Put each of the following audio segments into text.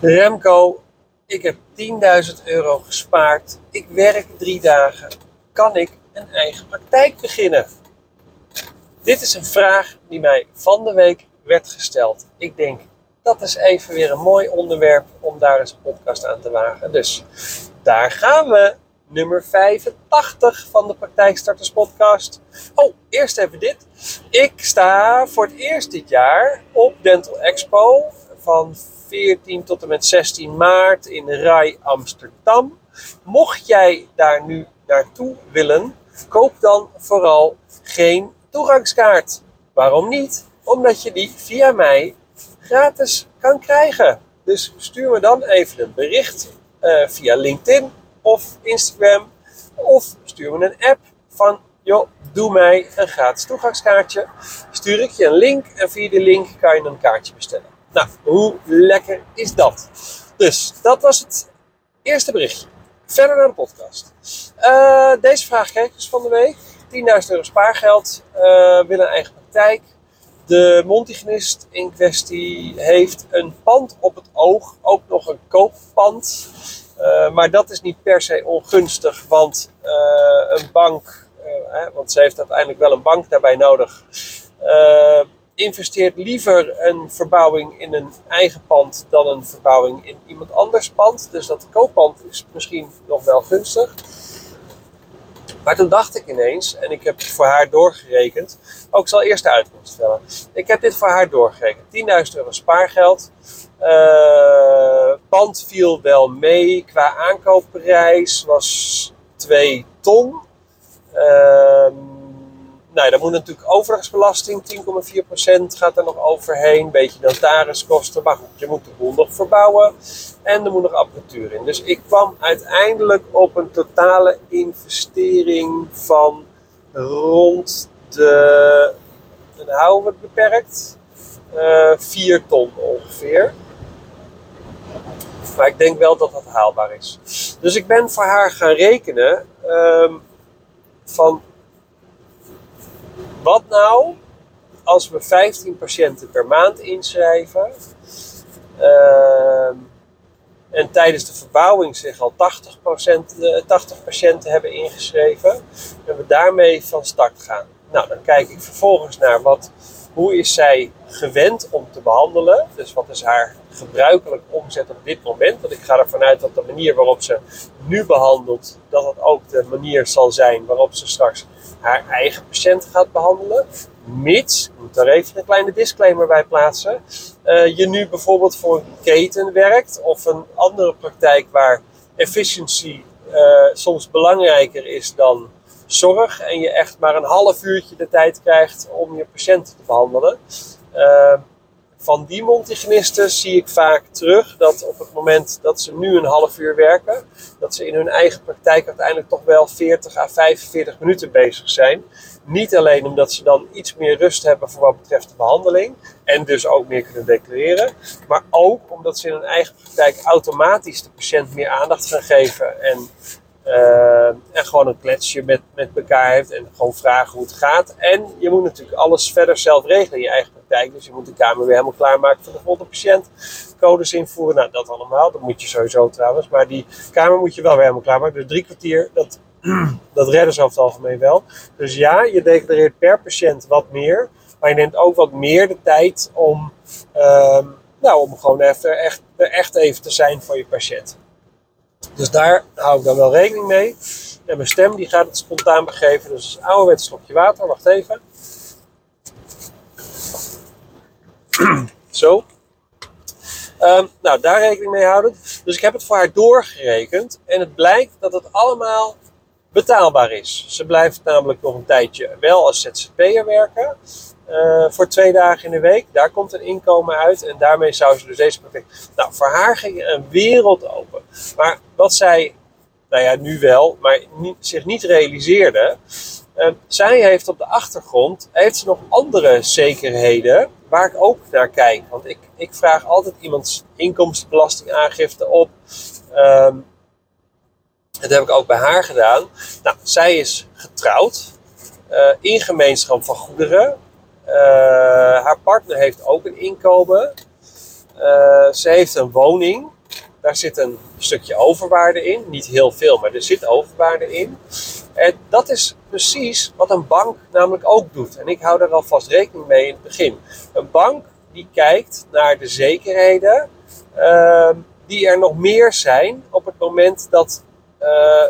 Remco, ik heb 10.000 euro gespaard. Ik werk drie dagen. Kan ik een eigen praktijk beginnen? Dit is een vraag die mij van de week werd gesteld. Ik denk, dat is even weer een mooi onderwerp om daar eens een podcast aan te wagen. Dus daar gaan we. Nummer 85 van de Praktijkstarters podcast. Oh, eerst even dit. Ik sta voor het eerst dit jaar op Dental Expo van 14 tot en met 16 maart in Rai Amsterdam. Mocht jij daar nu naartoe willen, koop dan vooral geen toegangskaart. Waarom niet? Omdat je die via mij gratis kan krijgen. Dus stuur me dan even een bericht uh, via LinkedIn of Instagram. Of stuur me een app van, joh, doe mij een gratis toegangskaartje. Stuur ik je een link en via die link kan je een kaartje bestellen. Nou, hoe lekker is dat? Dus dat was het eerste berichtje. Verder naar de podcast. Uh, deze vraag kreeg dus van de week. 10.000 euro spaargeld, uh, wil een eigen praktijk. De Montigenist in kwestie heeft een pand op het oog, ook nog een kooppand. Uh, maar dat is niet per se ongunstig, want een bank, want ze heeft uiteindelijk wel een bank daarbij nodig, investeert liever een verbouwing in een eigen pand dan een verbouwing in iemand anders pand. Dus dat kooppand is misschien nog wel gunstig. Maar toen dacht ik ineens, en ik heb voor haar doorgerekend. Ook ik zal eerst de uitkomst stellen. Ik heb dit voor haar doorgerekend. 10.000 euro spaargeld. Uh, pand viel wel mee. Qua aankoopprijs was 2 ton. Uh, nou, dan moet natuurlijk overigsbelasting, 10,4% gaat er nog overheen. Beetje notariskosten, maar goed, je moet de boel nog verbouwen. En er moet nog apparatuur in. Dus ik kwam uiteindelijk op een totale investering van rond de, dan houden we het beperkt, uh, eh, 4 ton ongeveer. Maar ik denk wel dat dat haalbaar is. Dus ik ben voor haar gaan rekenen um, van wat nou als we 15 patiënten per maand inschrijven uh, en tijdens de verbouwing zich al 80, 80 patiënten hebben ingeschreven en we daarmee van start gaan? Nou, dan kijk ik vervolgens naar wat, hoe is zij gewend om te behandelen. Dus wat is haar gebruikelijk omzet op dit moment. Want ik ga ervan uit dat de manier waarop ze nu behandelt, dat dat ook de manier zal zijn waarop ze straks haar eigen patiënt gaat behandelen. Mits, ik moet daar even een kleine disclaimer bij plaatsen, uh, je nu bijvoorbeeld voor een keten werkt of een andere praktijk waar efficiëntie uh, soms belangrijker is dan zorg en je echt maar een half uurtje de tijd krijgt om je patiënt te behandelen. Uh, van die Montigenisten zie ik vaak terug dat op het moment dat ze nu een half uur werken, dat ze in hun eigen praktijk uiteindelijk toch wel 40 à 45 minuten bezig zijn. Niet alleen omdat ze dan iets meer rust hebben voor wat betreft de behandeling en dus ook meer kunnen declareren, maar ook omdat ze in hun eigen praktijk automatisch de patiënt meer aandacht gaan geven en uh, en gewoon een kletsje met, met elkaar heeft en gewoon vragen hoe het gaat. En je moet natuurlijk alles verder zelf regelen in je eigen praktijk. Dus je moet de kamer weer helemaal klaarmaken voor de volgende patiënt. Codes invoeren, nou dat allemaal. Dat moet je sowieso trouwens. Maar die kamer moet je wel weer helemaal klaarmaken. Dus drie kwartier, dat, dat redden ze over het algemeen wel. Dus ja, je declareert per patiënt wat meer. Maar je neemt ook wat meer de tijd om, uh, nou, om gewoon even, echt, echt even te zijn voor je patiënt. Dus daar hou ik dan wel rekening mee. En mijn stem die gaat het spontaan begeven. Dus ouderwets slokje water. Wacht even. Zo. Um, nou, daar rekening mee houden. Dus ik heb het voor haar doorgerekend. En het blijkt dat het allemaal betaalbaar is. Ze blijft namelijk nog een tijdje wel als ZZP'er werken. Uh, voor twee dagen in de week. Daar komt een inkomen uit. En daarmee zou ze dus deze praktijk. Nou, voor haar ging een wereld open. Maar wat zij, nou ja, nu wel, maar niet, zich niet realiseerde. Uh, zij heeft op de achtergrond heeft ze nog andere zekerheden waar ik ook naar kijk. Want ik, ik vraag altijd iemands inkomstenbelastingaangifte op. Um, dat heb ik ook bij haar gedaan. Nou, zij is getrouwd. Uh, in gemeenschap van goederen. Uh, haar partner heeft ook een inkomen. eh, ze heeft een woning. Daar zit een stukje overwaarde in. Niet heel veel, maar er zit overwaarde in. En dat is precies wat een bank namelijk ook doet. En ik hou daar alvast rekening mee in het begin. Een bank die kijkt naar de zekerheden ehm, die er nog meer zijn op het moment dat uh,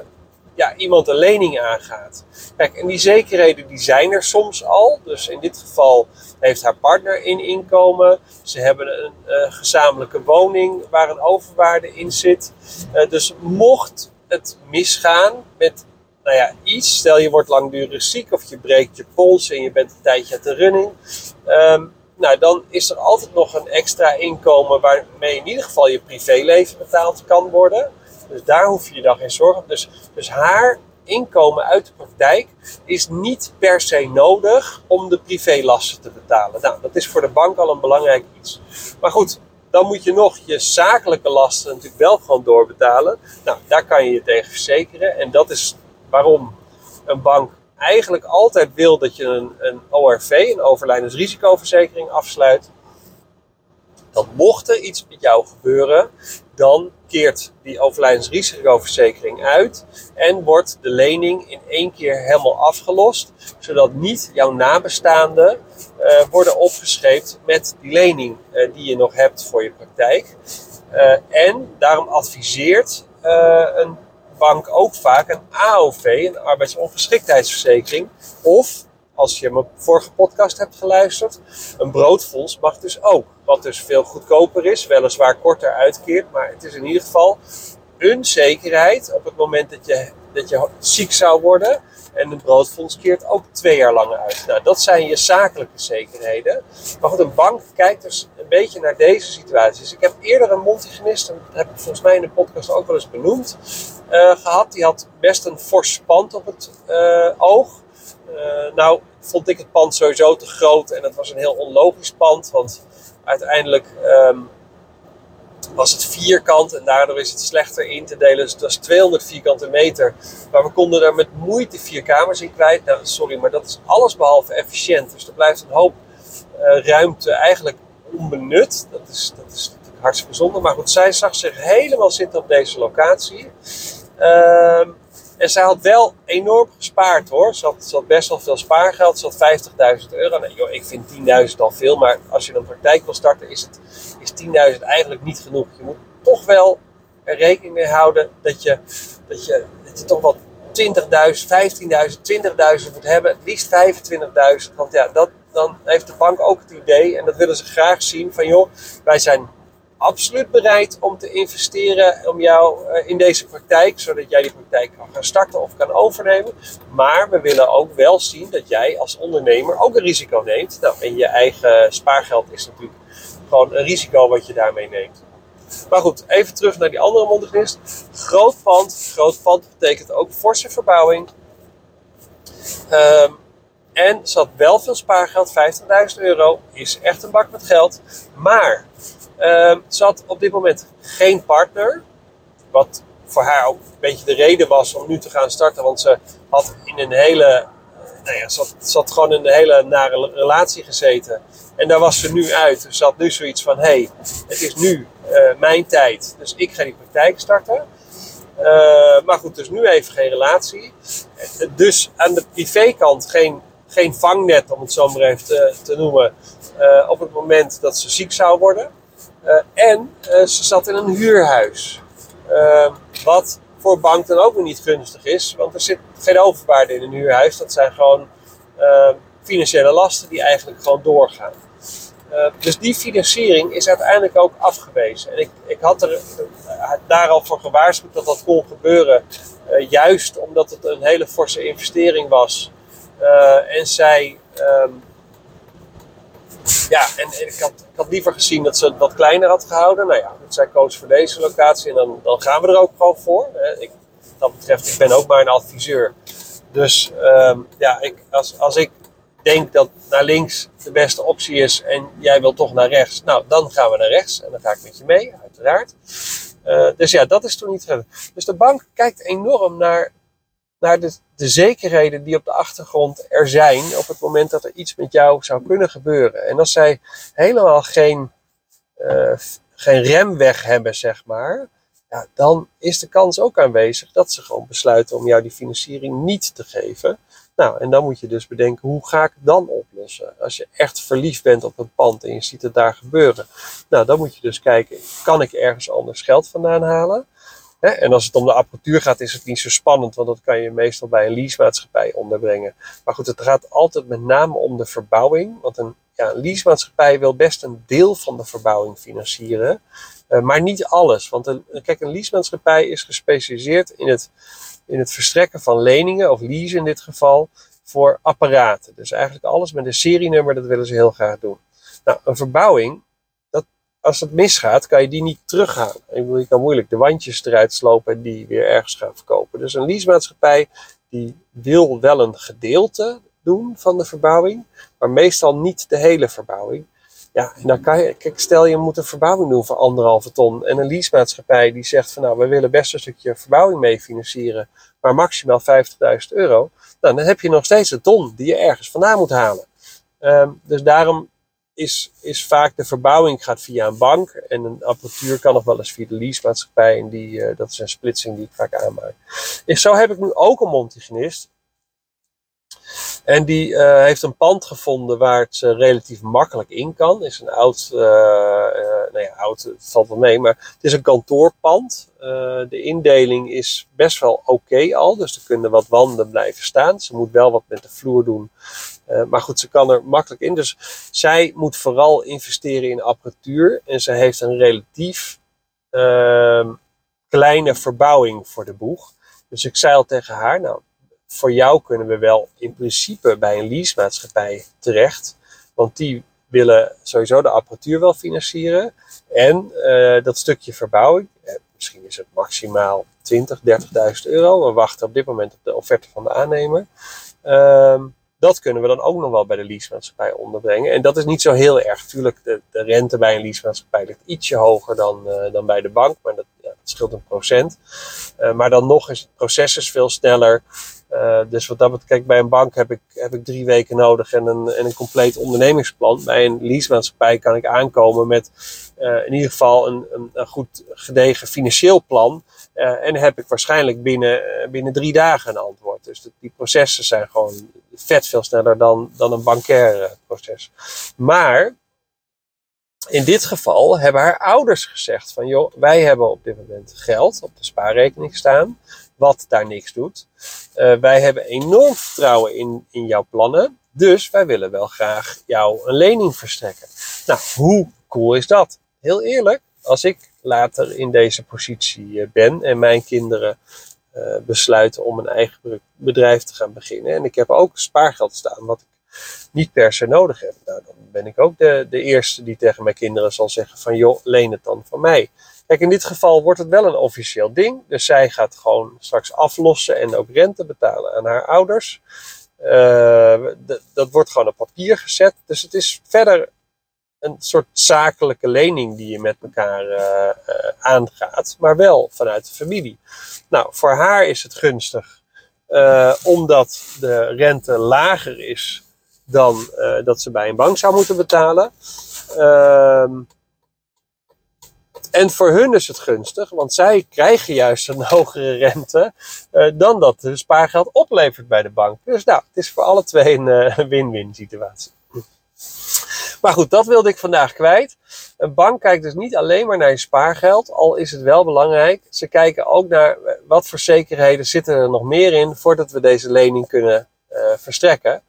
ja, iemand een lening aangaat. Kijk, en die zekerheden die zijn er soms al. Dus in dit geval heeft haar partner in inkomen. Ze hebben een uh, gezamenlijke woning waar een overwaarde in zit. Uh, dus mocht het misgaan met nou ja, iets, stel je wordt langdurig ziek of je breekt je pols en je bent een tijdje uit de running. Um, nou, dan is er altijd nog een extra inkomen waarmee in ieder geval je privéleven betaald kan worden. Dus daar hoef je je dan geen zorgen. Dus, dus haar inkomen uit de praktijk is niet per se nodig om de privélasten te betalen. Nou, dat is voor de bank al een belangrijk iets. Maar goed, dan moet je nog je zakelijke lasten natuurlijk wel gewoon doorbetalen. Nou, daar kan je je tegen verzekeren. En dat is waarom een bank eigenlijk altijd wil dat je een, een ORV, een overlijdensrisicoverzekering, afsluit. Dat mocht er iets met jou gebeuren, dan keert die overlijdensrisicoverzekering uit en wordt de lening in één keer helemaal afgelost, zodat niet jouw nabestaanden uh, worden opgeschreven met die lening uh, die je nog hebt voor je praktijk. Uh, en daarom adviseert een bank ook vaak een AOV, een arbeidsongeschiktheidsverzekering, of als je mijn vorige podcast hebt geluisterd, een broodfonds mag dus ook. Wat dus veel goedkoper is, weliswaar korter uitkeert, maar het is in ieder geval een zekerheid op het moment dat je, dat je ziek zou worden. En een broodfonds keert ook twee jaar lang uit. Nou, dat zijn je zakelijke zekerheden. Maar goed, een bank kijkt dus een beetje naar deze situaties. Ik heb eerder een multigenist, en dat heb ik volgens mij in de podcast ook wel eens benoemd, uh, gehad. Die had best een fors pand op het uh, oog. Uh, nou, vond ik het pand sowieso te groot en het was een heel onlogisch pand, want uiteindelijk um, was het vierkant en daardoor is het slechter in te delen. Dus het was 200 vierkante meter. Maar we konden er met moeite vier kamers in kwijt. Nou, sorry, maar dat is alles behalve efficiënt. Dus er blijft een hoop uh, ruimte eigenlijk onbenut. Dat is, dat is natuurlijk hartstikke zonde. Maar goed, zij zag zich helemaal zitten op deze locatie. Uh, en zij had wel enorm gespaard hoor. Ze had, ze had best wel veel spaargeld. Ze had 50.000 euro. Nou, joh, ik vind 10.000 al veel. Maar als je een praktijk wil starten, is, het, is 10.000 eigenlijk niet genoeg. Je moet toch wel er rekening mee houden dat je, dat je, dat je toch wel 20.000, 15.000, 20.000 moet hebben. Het liefst 25.000. Want ja, dat, dan heeft de bank ook het idee. En dat willen ze graag zien. Van joh, wij zijn absoluut bereid om te investeren om jou uh, in deze praktijk, zodat jij die praktijk kan gaan starten of kan overnemen. Maar we willen ook wel zien dat jij als ondernemer ook een risico neemt. Nou, en je eigen spaargeld is natuurlijk gewoon een risico wat je daarmee neemt. Maar goed, even terug naar die andere mondernist. Groot pand. Groot pand betekent ook forse verbouwing. Um, en had wel veel spaargeld, 15.000 euro. Is echt een bak met geld. Maar uh, ze had op dit moment geen partner. Wat voor haar ook een beetje de reden was om nu te gaan starten. Want ze had in een hele. Nou ja, had gewoon in een hele nare relatie gezeten. En daar was ze nu uit. Dus ze had nu zoiets van: hé, hey, het is nu uh, mijn tijd. Dus ik ga die praktijk starten. Uh, maar goed, dus nu even geen relatie. Dus aan de privékant geen, geen vangnet, om het zo maar even te, noemen. Uh, op het moment dat ze ziek zou worden. Uh, en uh, ze zat in een huurhuis. Uh, wat voor bank dan ook nog niet gunstig is, want er zit geen overwaarde in een huurhuis. Dat zijn gewoon financiële lasten die eigenlijk gewoon doorgaan. dus die financiering is uiteindelijk ook afgewezen. En ik, ik had er daar al voor gewaarschuwd dat dat kon gebeuren. juist omdat het een hele forse investering was. en zij ja, en, ik, had, had, liever gezien dat ze het wat kleiner had gehouden. Nou ja, zij koos voor deze locatie en dan, dan gaan we er ook gewoon voor. Ik, wat dat betreft, ik ben ook maar een adviseur. Dus um, ja, ik, als, als ik denk dat naar links de beste optie is en jij wil toch naar rechts, nou dan gaan we naar rechts en dan ga ik met je mee, uiteraard. Uh, dus ja, dat is toen niet. Dus de bank kijkt enorm naar naar de, de zekerheden die op de achtergrond er zijn op het moment dat er iets met jou zou kunnen gebeuren. En als zij helemaal geen geen remweg hebben, zeg maar. Ja, dan is de kans ook aanwezig dat ze gewoon besluiten om jou die financiering niet te geven. Nou, en dan moet je dus bedenken, hoe ga ik het dan oplossen? Als je echt verliefd bent op een pand en je ziet het daar gebeuren. Nou, dan moet je dus kijken, kan ik ergens anders geld vandaan halen? En als het om de apparatuur gaat, is het niet zo spannend, want dat kan je meestal bij een leasemaatschappij onderbrengen. Maar goed, het gaat altijd met name om de verbouwing. Want een, ja, een wil best een deel van de verbouwing financieren, uh, maar niet alles. Want een, kijk, een leasemaatschappij is gespecialiseerd in het, in het verstrekken van leningen, of lease in dit geval, voor apparaten. Dus eigenlijk alles met een serienummer, dat willen ze heel graag doen. Nou, een verbouwing als het misgaat, kan je die niet terughalen. Ik je kan moeilijk de wandjes eruit slopen en die weer ergens gaan verkopen. Dus een leasemaatschappij die wil wel een gedeelte doen van de verbouwing, maar meestal niet de hele verbouwing. Ja, en dan kan je, kijk, stel je moet een verbouwing doen voor anderhalve ton. En een leasemaatschappij die zegt van nou, we willen best een stukje verbouwing mee financieren, maar maximaal 50.000 euro. Nou, dan heb je nog steeds een ton die je ergens vandaan moet halen. Um, dus daarom is, is vaak de verbouwing gaat via een bank. En een apparatuur kan nog wel eens via de leasemaatschappij. En die, uh, dat is een splitsing die ik vaak aanmaak. Zo heb ik nu ook een montigenist. En die uh, heeft een pand gevonden waar het uh, relatief makkelijk in kan. Is een oud, uh, nou ja, oud, het valt wel mee, maar het is een kantoorpand. de indeling is best wel oké al, dus er kunnen wat wanden blijven staan. Ze moet wel wat met de vloer doen. Maar goed, ze kan er makkelijk in. Dus zij moet vooral investeren in apparatuur. En ze heeft een relatief ehm, kleine verbouwing voor de boeg. Dus ik zei al tegen haar, nou, voor jou kunnen we wel in principe bij een leasemaatschappij terecht. Want die willen sowieso de apparatuur wel financieren. En uh, dat stukje verbouwing, eh, misschien is het maximaal 20, 30.000 euro. We wachten op dit moment op de offerte van de aannemer. Uh, dat kunnen we dan ook nog wel bij de leasemaatschappij onderbrengen. En dat is niet zo heel erg. Tuurlijk, de, de rente bij een leasemaatschappij ligt ietsje hoger dan, uh, dan bij de bank. Maar dat, ja, scheelt een procent. Uh, maar dan nog is het proces veel sneller. Uh, dus wat dat betreft, kijk, bij een bank heb ik, heb ik drie weken nodig en een, en een compleet ondernemingsplan. Bij een leasemaatschappij kan ik aankomen met uh, in ieder geval een, een, een, goed gedegen financieel plan. Uh, en heb ik waarschijnlijk binnen, binnen drie dagen een antwoord. Dus die processen zijn gewoon vet veel sneller dan, dan een bankair proces. Maar in dit geval hebben haar ouders gezegd van joh, wij hebben op dit moment geld op de spaarrekening staan wat daar niks doet. Uh, wij hebben enorm vertrouwen in, in jouw plannen. Dus wij willen wel graag jou een lening verstrekken. Nou, hoe cool is dat? Heel eerlijk, als ik later in deze positie eh, ben en mijn kinderen uh, besluiten om een eigen bedrijf te gaan beginnen. En ik heb ook spaargeld staan, wat ik niet per se nodig heb. Nou, dan ben ik ook de, de eerste die tegen mijn kinderen zal zeggen van joh, leen het dan van mij. Kijk, in dit geval wordt het wel een officieel ding. Dus zij gaat gewoon straks aflossen en ook rente betalen aan haar ouders. Uh, dat wordt gewoon op papier gezet. Dus het is verder een soort zakelijke lening die je met elkaar uh, uh, aangaat, maar wel vanuit de familie. Nou, voor haar is het gunstig, omdat de rente lager is dan dat ze bij een bank zou moeten betalen. En voor hun is het gunstig, want zij krijgen juist een hogere rente uh, dan dat hun spaargeld oplevert bij de bank. Dus nou, het is voor alle twee een win-win uh, situatie. Maar goed, dat wilde ik vandaag kwijt. Een bank kijkt dus niet alleen maar naar je spaargeld, al is het wel belangrijk. Ze kijken ook naar eh, wat voor zekerheden zitten er nog meer in voordat we deze lening kunnen uh, verstrekken.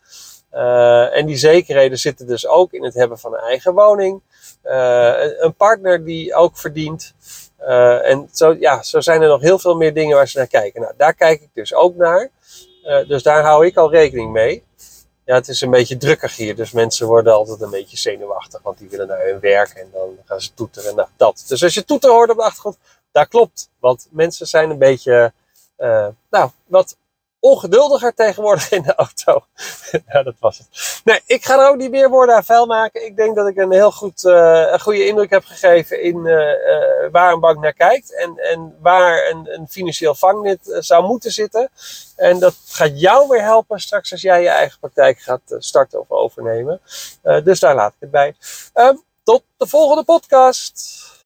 Uh, en die zekerheden zitten dus ook in het hebben van een eigen woning, uh, een partner die ook verdient. Uh, en zo, ja, zo zijn er nog heel veel meer dingen waar ze naar kijken. Nou, daar kijk ik dus ook naar. dus daar hou ik al rekening mee. Ja, het is een beetje drukkig hier, dus mensen worden altijd een beetje zenuwachtig, want die willen naar hun werk en dan gaan ze toeteren. Nou, dat. Dus als je toeter hoort op de achtergrond, dat klopt. Want mensen zijn een beetje, nou, wat ongeduldiger tegenwoordig in de auto. ja, dat was het. Nee, ik ga er ook niet meer woorden aan vuil maken. Ik denk dat ik een heel goed, uh, een goede indruk heb gegeven in uh, uh, waar een bank naar kijkt. En, en waar een, een financieel vangnet zou moeten zitten. En dat gaat jou weer helpen straks als jij je eigen praktijk gaat starten of overnemen. dus daar laat ik het bij. Um, tot de volgende podcast.